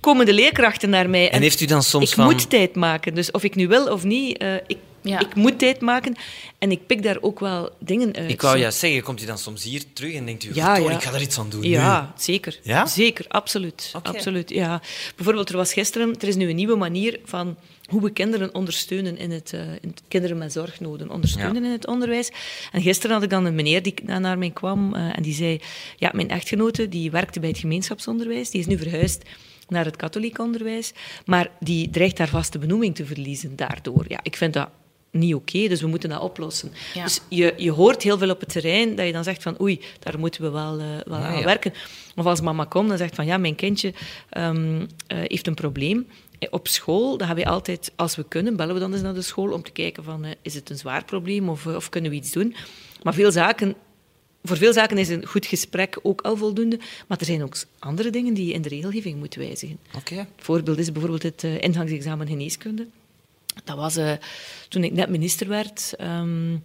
B: komen de leerkrachten naar mij.
E: En, en heeft u dan soms
B: ik
E: van...
B: moet tijd maken. Dus of ik nu wil of niet, uh, ik, ja. ik moet tijd maken. En ik pik daar ook wel dingen uit.
E: Ik wou juist zeggen, komt u dan soms hier terug en denkt u,
B: ja, ja.
E: ik ga er iets aan doen
B: Ja,
E: nu.
B: zeker.
E: Ja?
B: Zeker, absoluut.
E: Okay.
B: absoluut ja. Bijvoorbeeld, er was gisteren, er is nu een nieuwe manier van hoe we kinderen ondersteunen in het, uh, in het kinderen met zorgnoden, ondersteunen ja. in het onderwijs. En gisteren had ik dan een meneer die naar mij kwam uh, en die zei, ja, mijn echtgenote, die werkte bij het gemeenschapsonderwijs, die is nu verhuisd naar het katholiek onderwijs, maar die dreigt haar vaste benoeming te verliezen daardoor. Ja, ik vind dat niet oké, okay, dus we moeten dat oplossen.
D: Ja.
B: Dus je, je hoort heel veel op het terrein dat je dan zegt van oei, daar moeten we wel, uh, wel
E: ja,
B: aan
E: ja.
B: werken. Of als mama komt en zegt van ja, mijn kindje um, uh, heeft een probleem. Op school, dan hebben we altijd, als we kunnen, bellen we dan eens naar de school om te kijken van uh, is het een zwaar probleem of, of kunnen we iets doen. Maar veel zaken voor veel zaken is een goed gesprek ook al voldoende, maar er zijn ook andere dingen die je in de regelgeving moet wijzigen.
E: Okay.
B: Voorbeeld is bijvoorbeeld het uh, ingangsexamen geneeskunde. Dat was uh, toen ik net minister werd, um,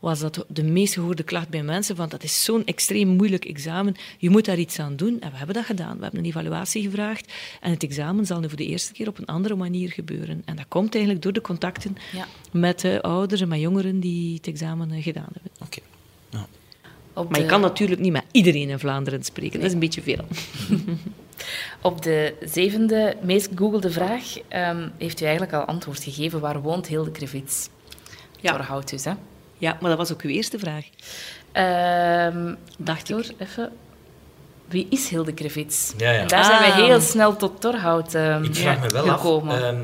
B: was dat de meest gehoorde klacht bij mensen van dat is zo'n extreem moeilijk examen, je moet daar iets aan doen. En we hebben dat gedaan. We hebben een evaluatie gevraagd en het examen zal nu voor de eerste keer op een andere manier gebeuren. En dat komt eigenlijk door de contacten
D: ja.
B: met uh, ouders en met jongeren die het examen uh, gedaan hebben.
E: Oké. Okay.
B: Op maar de... je kan natuurlijk niet met iedereen in Vlaanderen spreken. Nee. Dat is een beetje veel.
D: Op de zevende meest gegoogelde vraag um, heeft u eigenlijk al antwoord gegeven. Waar woont Hilde Krevits?
B: Ja.
D: Torhout dus, hè?
B: Ja, maar dat was ook uw eerste vraag.
D: Um, Dacht hoor, even. Wie is Hilde Krevits?
E: Ja, ja.
D: En daar ah. zijn we heel snel tot Torhout um,
E: Ik vraag me wel
D: gekomen.
E: af...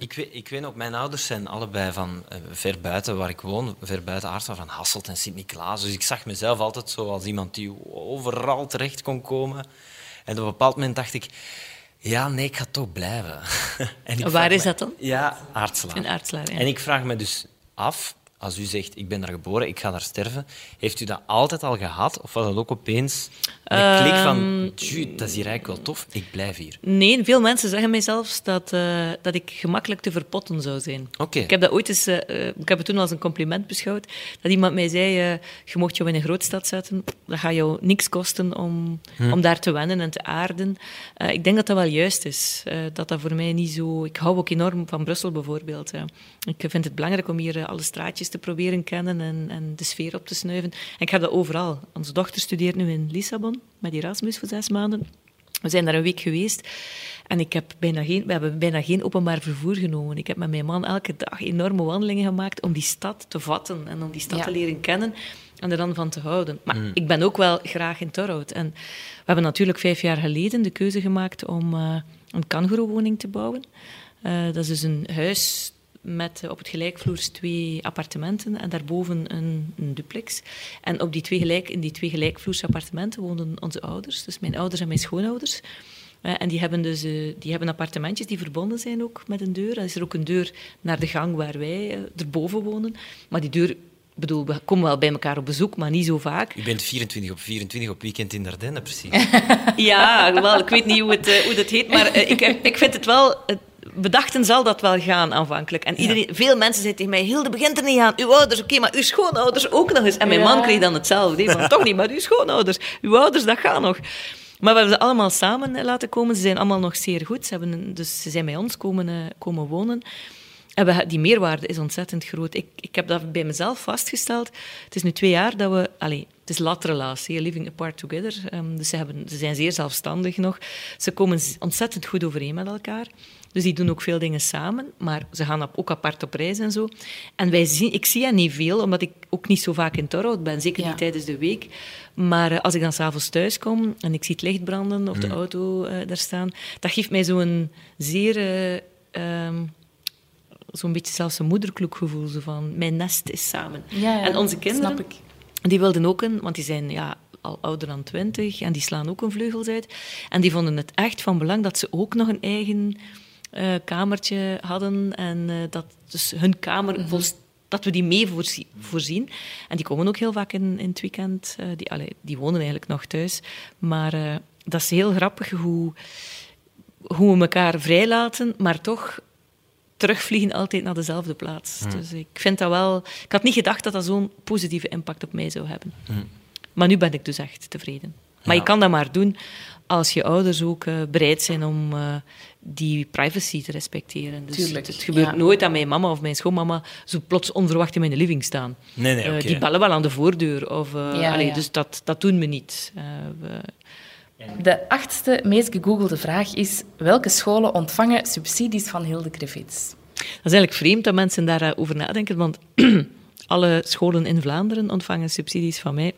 E: Ik weet, ik weet ook, mijn ouders zijn allebei van uh, ver buiten waar ik woon, ver buiten Aartselaar, van Hasselt en Sint-Niklaas. Dus ik zag mezelf altijd zo als iemand die overal terecht kon komen. En op een bepaald moment dacht ik, ja, nee, ik ga toch blijven.
B: en waar is
E: me,
B: dat dan?
E: Ja, Aartselaar.
B: In Aartselaar, ja.
E: En ik vraag me dus af, als u zegt, ik ben daar geboren, ik ga daar sterven, heeft u dat altijd al gehad? Of was dat ook opeens een klik van,
B: Ehm,
E: tju, dat is hier eigenlijk wel tof, ik blijf hier?
B: Nee, veel mensen zeggen mij zelfs dat, uh, dat ik gemakkelijk te verpotten zou zijn.
E: Okay.
B: Ik heb dat ooit eens, uh, ik heb het toen als een compliment beschouwd, dat iemand mij zei, uh, je mocht jou in een grootstad zetten, dat gaat jou niks kosten om, hm. om daar te wennen en te aarden. ik denk dat dat wel juist is. dat dat voor mij niet zo... Ik hou ook enorm van Brussel bijvoorbeeld. ik vind het belangrijk om hier alle straatjes te proberen kennen en, en de sfeer op te snuiven. En ik heb dat overal. Onze dochter studeert nu in Lissabon met Erasmus voor zes maanden. We zijn daar een week geweest en ik heb bijna geen, we hebben bijna geen openbaar vervoer genomen. Ik heb met mijn man elke dag enorme wandelingen gemaakt om die stad te vatten en om die stad
D: Ja.
B: te leren kennen en er dan van te houden. Maar ik ben ook wel graag in Torhout. En we hebben natuurlijk vijf jaar geleden de keuze gemaakt om uh, een kangoeroewoning te bouwen. Uh, dat is dus een huis met uh, op het gelijkvloers twee appartementen en daarboven een, een duplex. En op die twee gelijk, in die twee gelijkvloers appartementen woonden onze ouders, dus mijn ouders en mijn schoonouders. Eh, en die hebben dus eh, die hebben appartementjes die verbonden zijn ook met een deur. Er is er ook een deur naar de gang waar wij uh, erboven wonen. Maar die deur ik bedoel, we komen wel bij elkaar op bezoek, maar niet zo vaak.
E: U bent 24 op 24 op weekend in Dardenne, precies.
B: ja, wel, ik weet niet hoe het, uh, hoe dat heet, maar uh, ik, ik vind het wel... Uh, bedachten zal dat wel gaan aanvankelijk. En iedereen, ja. veel mensen zeiden tegen mij, Hilde, begint er niet aan. Uw ouders, oké, okay, maar uw schoonouders ook nog eens. En mijn ja. man kreeg dan hetzelfde. Van, toch niet, maar uw schoonouders. Uw ouders, dat gaat nog. Maar we hebben ze allemaal samen laten komen. Ze zijn allemaal nog zeer goed. Ze, hebben, dus ze zijn bij ons komen, komen wonen. En we, die meerwaarde is ontzettend groot. Ik, ik heb dat bij mezelf vastgesteld. Het is nu twee jaar dat we... Allez, het is latrelatie, living apart together. Um, dus ze, hebben, ze zijn zeer zelfstandig nog. Ze komen ontzettend goed overeen met elkaar. Dus die doen ook veel dingen samen, maar ze gaan ook apart op reis en zo. En wij zien, ik zie hen niet veel, omdat ik ook niet zo vaak in Torhout ben, zeker ja. niet tijdens de week. Maar uh, als ik dan s'avonds thuis kom en ik zie het licht branden of de auto uh, daar staan, dat geeft mij zo'n zeer... Uh, um, zo'n beetje zelfs een moederkloekgevoel, zo van mijn nest is samen.
D: Ja, ja,
B: en onze kinderen,
D: snap ik.
B: die wilden ook een, want die zijn ja, al ouder dan twintig en die slaan ook een vleugels uit. En die vonden het echt van belang dat ze ook nog een eigen uh, kamertje hadden en uh, dat dus hun kamer mm -hmm. dat we die mee voorzien, voorzien. En die komen ook heel vaak in, in het weekend. Uh, die, allee, die wonen eigenlijk nog thuis. Maar dat is heel grappig hoe, hoe we elkaar vrijlaten, maar toch terugvliegen altijd naar dezelfde plaats. Mm. Dus ik vind dat wel... Ik had niet gedacht dat dat zo'n positieve impact op mij zou hebben. Mm. Maar nu ben ik dus echt tevreden. Maar ja. je kan dat maar doen als je ouders ook uh, bereid zijn om uh, die privacy te respecteren. Dus
D: Tuurlijk,
B: het, het gebeurt
D: ja.
B: nooit dat mijn mama of mijn schoonmama zo plots onverwacht in mijn living staan.
E: Nee, nee,
B: uh,
E: okay.
B: Die bellen wel aan de voordeur. Of,
D: Ja,
B: allee,
D: ja.
B: Dus dat, dat doen we niet. we,
D: De achtste meest gegoogelde vraag is: welke scholen ontvangen subsidies van Hilde Griffiths?
B: Dat is eigenlijk vreemd dat mensen daarover nadenken, want alle scholen in Vlaanderen ontvangen subsidies van mij.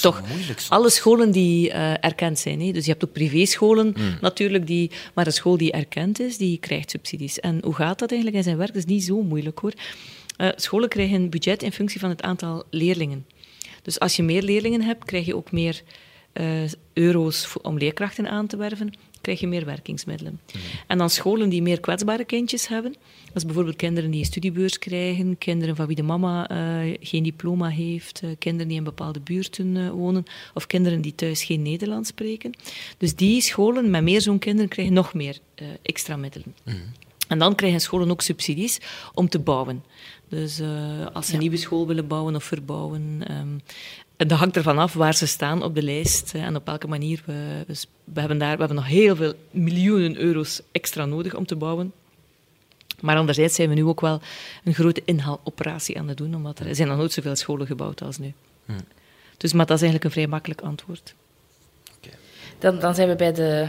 B: Toch, alle scholen die uh, erkend zijn. Hè? Dus je hebt ook privéscholen mm. natuurlijk, die, maar een school die erkend is, die krijgt subsidies. En hoe gaat dat eigenlijk in zijn werk? Dat is niet zo moeilijk hoor. Uh, scholen krijgen een budget in functie van het aantal leerlingen. Dus als je meer leerlingen hebt, krijg je ook meer uh, euro's om leerkrachten aan te werven krijg je meer werkingsmiddelen. Mm. En dan scholen die meer kwetsbare kindjes hebben, dat is bijvoorbeeld kinderen die een studiebeurs krijgen, kinderen van wie de mama uh, geen diploma heeft, uh, kinderen die in bepaalde buurten uh, wonen, of kinderen die thuis geen Nederlands spreken. Dus die scholen met meer zo'n kinderen krijgen nog meer extra middelen. Mm. En dan krijgen scholen ook subsidies om te bouwen. Dus als ze een ja. nieuwe school willen bouwen of verbouwen. Um, dat hangt ervan af waar ze staan op de lijst en op welke manier. We, dus we, hebben daar, we hebben nog heel veel miljoenen euro's extra nodig om te bouwen. Maar anderzijds zijn we nu ook wel een grote inhaaloperatie aan het doen, omdat er zijn nog nooit zoveel scholen gebouwd als nu. Hmm. Dus, maar dat is eigenlijk een vrij makkelijk antwoord.
D: Okay. Dan, dan zijn we bij de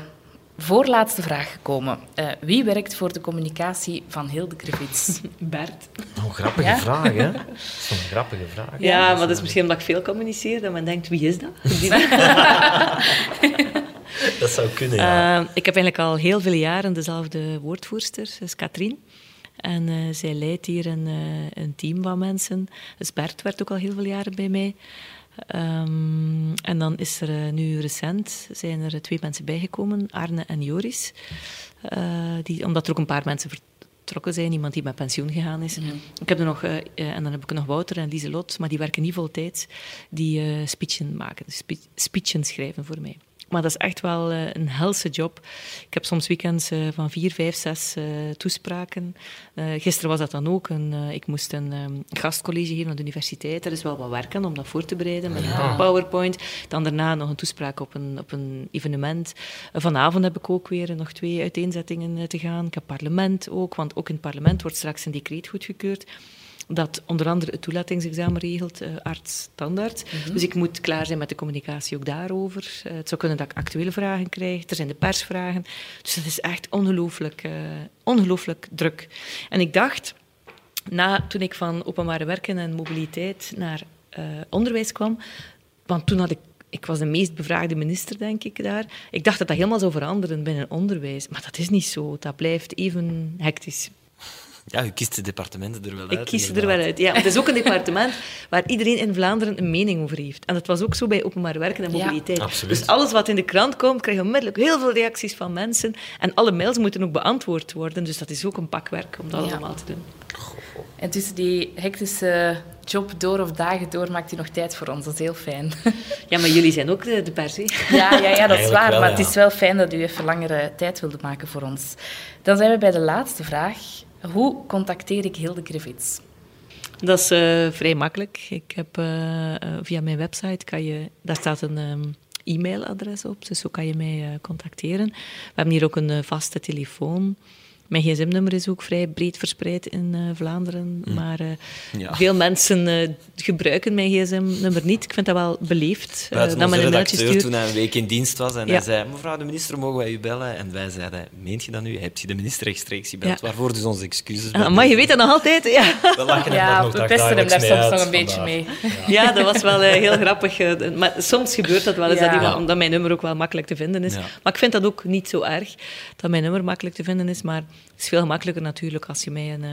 D: voorlaatste vraag gekomen. Uh, wie werkt voor de communicatie van Hilde Griffiths?
B: Bert.
E: Oh, grappige ja? vraag, hè? Dat is een grappige vraag.
B: Ja, ja maar dat is misschien omdat ik veel communiceer, dat men denkt, wie is dat?
E: dat zou kunnen, ja.
B: Uh, ik heb eigenlijk al heel veel jaren dezelfde woordvoerster, dat is Katrien. En uh, zij leidt hier een, een, team van mensen. Dus Bert werkt ook al heel veel jaren bij mij. Um, en dan is er uh, nu recent zijn er twee mensen bijgekomen, Arne en Joris. Uh, die, omdat er ook een paar mensen vertrokken zijn, iemand die met pensioen gegaan is. Mm. Ik heb er nog, uh, en dan heb ik nog Wouter en Lieselot, maar die werken niet voltijds, die speechen maken, spe speechen schrijven voor mij. Maar dat is echt wel uh, een helse job. Ik heb soms weekends uh, van vier, vijf, zes uh, toespraken. gisteren was dat dan ook. Een, ik moest een um, gastcollege geven aan de universiteit. Er is wel wat werken om dat voor te bereiden met ja. een PowerPoint. Dan daarna nog een toespraak op een, op een evenement. vanavond heb ik ook weer nog twee uiteenzettingen te gaan. Ik heb parlement ook, want ook in het parlement wordt straks een decreet goedgekeurd dat onder andere het toelatingsexamen regelt, uh, arts standaard. Mm -hmm. Dus ik moet klaar zijn met de communicatie ook daarover. Uh, het zou kunnen dat ik actuele vragen krijg. Er zijn de persvragen. Dus dat is echt ongelooflijk, uh, ongelooflijk druk. En ik dacht, na, toen ik van openbare werken en mobiliteit naar onderwijs kwam, want toen had ik ik was de meest bevraagde minister, denk ik, daar. Ik dacht dat dat helemaal zou veranderen binnen onderwijs. Maar dat is niet zo. Dat blijft even hectisch.
E: Ja, u kiest de departementen er wel uit.
B: Ik kies er wel uit. Ja, het is ook een departement waar iedereen in Vlaanderen een mening over heeft. En dat was ook zo bij openbaar werken en
D: Ja,
B: mobiliteit.
E: absoluut.
B: Dus alles wat in de krant komt, krijg je onmiddellijk heel veel reacties van mensen. En alle mails moeten ook beantwoord worden. Dus dat is ook een pak werk om dat
D: Ja.
B: allemaal te doen.
D: En tussen die hectische job door of dagen door maakt u nog tijd voor ons. Dat is heel fijn.
B: Ja, maar jullie zijn ook de, de pers, hè?
D: Ja, ja, ja dat is waar.
E: wel,
D: maar
E: ja.
D: het is wel fijn dat u even langere tijd wilde maken voor ons. Dan zijn we bij de laatste vraag. Hoe contacteer ik Hilde Grevits?
B: Dat is eh, vrij makkelijk. Ik heb eh, eh, via mijn website kan je, daar staat een ehm, e-mailadres op, dus zo kan je mij contacteren. We hebben hier ook een vaste telefoon. Mijn gsm-nummer is ook vrij breed verspreid in eh, Vlaanderen, maar eh,
E: Ja.
B: veel mensen eh, gebruiken mijn gsm-nummer niet. Ik vind dat wel beleefd. eh,
E: Buiten
B: dat een mailtje
E: redacteur
B: stuurt.
E: toen hij een week in dienst was en
B: Ja.
E: hij zei, mevrouw de minister, mogen wij u bellen? En wij zeiden, meent je dat nu? Hebt je de minister rechtstreeks gebeld?
B: Ja.
E: Waarvoor dus onze excuses.
B: Ah, maar je weet dat nog altijd, ja.
F: We lachen hem daar
D: Ja,
F: nog
D: we pesten hem
F: dagelijks
D: daar
F: mee
D: soms
F: uit
D: nog een beetje
F: vandaag.
D: mee.
B: Ja, dat was wel heel grappig. eh, Maar soms gebeurt dat wel eens,
D: Ja.
B: dat, iemand, omdat mijn nummer ook wel makkelijk te vinden is.
E: Ja.
B: Maar ik vind dat ook niet zo erg, dat mijn nummer makkelijk te vinden is. Maar het is veel gemakkelijker natuurlijk als je mij een, eh,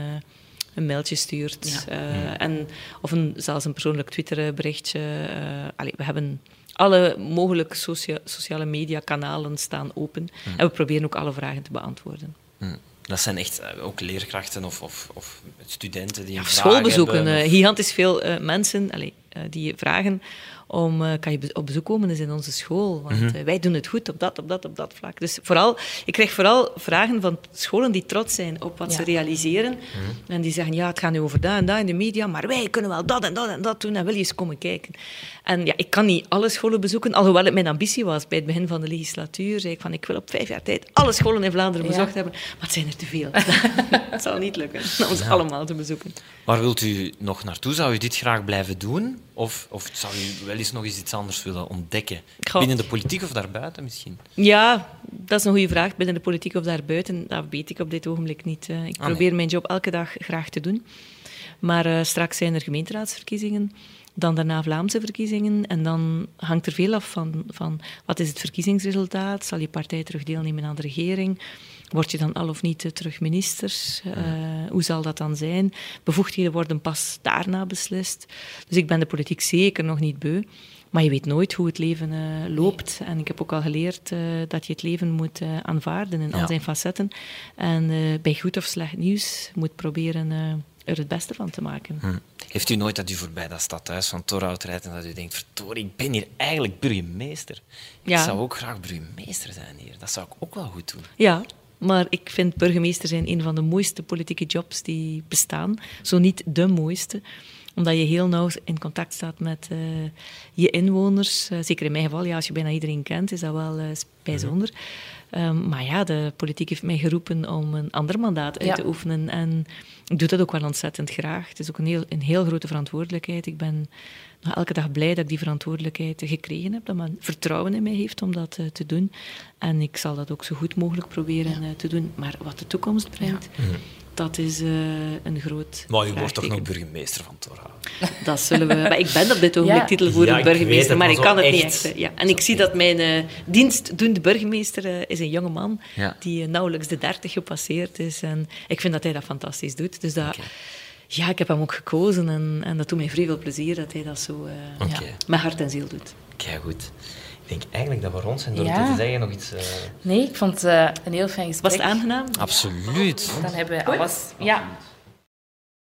B: een mailtje stuurt. eh, en, of een, zelfs een persoonlijk Twitter-berichtje. eh, allee, we hebben alle mogelijke socia- sociale media-kanalen staan open. En we proberen ook alle vragen te beantwoorden.
E: Hm. Dat zijn echt ook leerkrachten of, of, of studenten die vraag
B: schoolbezoeken.
E: hebben, of-
B: gigantisch veel eh, mensen allee, die vragen om, eh, kan je op bezoek komen eens in onze school. Want
E: Mhm.
B: eh, wij doen het goed op dat, op dat, op dat vlak. Dus vooral, ik krijg vooral vragen van scholen die trots zijn op wat
D: Ja.
B: ze realiseren.
E: Mhm.
B: En die zeggen, ja, het gaat nu over dat en dat in de media, maar wij kunnen wel dat en dat en dat doen en wil je eens komen kijken. En ja, ik kan niet alle scholen bezoeken, alhoewel het mijn ambitie was bij het begin van de legislatuur. Zei ik van, ik wil op vijf jaar tijd alle scholen in Vlaanderen
D: Ja.
B: bezocht hebben. Maar het zijn er te veel. het zal niet lukken om ons allemaal te bezoeken.
E: Waar wilt u nog naartoe? Zou u dit graag blijven doen? Of, of zou u wel eens nog eens iets anders willen ontdekken?
B: Goh.
E: Binnen de politiek of daarbuiten misschien?
B: Ja, dat is een goede vraag. Binnen de politiek of daarbuiten, dat weet ik op dit ogenblik niet. eh. Ik
E: Ah,
B: probeer
E: nee.
B: mijn job elke dag graag te doen. Maar eh, straks zijn er gemeenteraadsverkiezingen, dan daarna Vlaamse verkiezingen. En dan hangt er veel af van, van wat is het verkiezingsresultaat? Zal je partij terug deelnemen aan de regering? Word je dan al of niet eh, terug minister? Eh, hoe zal dat dan zijn? Bevoegdheden worden pas daarna beslist. Dus ik ben de politiek zeker nog niet beu. Maar je weet nooit hoe het leven eh, loopt. En ik heb ook al geleerd dat je het leven moet aanvaarden in
E: Ja.
B: al zijn facetten. En bij goed of slecht nieuws moet proberen er het beste van te maken.
E: Hm. Heeft u nooit dat u voorbij dat stadhuis van Torhout rijdt en dat u denkt, verdorie, ik ben hier eigenlijk burgemeester.
B: Ja.
E: Ik zou ook graag burgemeester zijn hier. Dat zou ik ook wel goed doen.
B: Ja, maar ik vind burgemeester zijn een van de mooiste politieke jobs die bestaan. Zo niet de mooiste omdat je heel nauw in contact staat met eh, je inwoners. Eh, zeker in mijn geval, ja, als je bijna iedereen kent, is dat wel eh, bijzonder. Ehm, maar ja, de politiek heeft mij geroepen om een ander mandaat uit
D: Ja.
B: te oefenen. En ik doe dat ook wel ontzettend graag. Het is ook een heel, een heel grote verantwoordelijkheid. Ik ben elke dag blij dat ik die verantwoordelijkheid gekregen heb. Dat men vertrouwen in mij heeft om dat eh, te doen. En ik zal dat ook zo goed mogelijk proberen eh, te doen. Maar wat de toekomst brengt, dat is eh, een groot
E: Maar u wordt toch nog burgemeester van Torhout?
B: Dat zullen we... Maar ik ben op dit ogenblik
D: Ja.
B: burgemeester,
E: het,
B: maar
E: maar
B: ik kan het niet
E: echt.
B: Ja. En ik zie dat mijn eh, dienstdoende burgemeester is een jonge man
E: Ja.
B: die nauwelijks de dertig gepasseerd is. En ik vind dat hij dat fantastisch doet. Dus dat... Ja, ik heb hem ook gekozen en, en dat doet mij vrij veel plezier dat hij dat zo eh, ja, met hart en ziel doet.
E: Kijk goed. Ik denk eigenlijk dat we rond zijn door
D: Ja.
E: te zeggen nog iets... eh,
D: Nee, ik vond het eh, een heel fijn gesprek.
B: Was het aangenaam?
E: Absoluut.
D: Dan hebben we alles... Ja,